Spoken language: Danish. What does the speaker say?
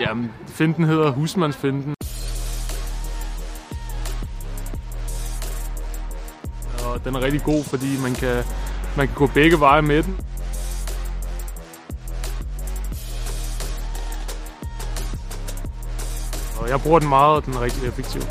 Jamen, finden hedder husmandsfinden. Og den er rigtig god, fordi man kan, man kan gå begge veje med den. Og jeg bruger den meget, og den er rigtig effektiv.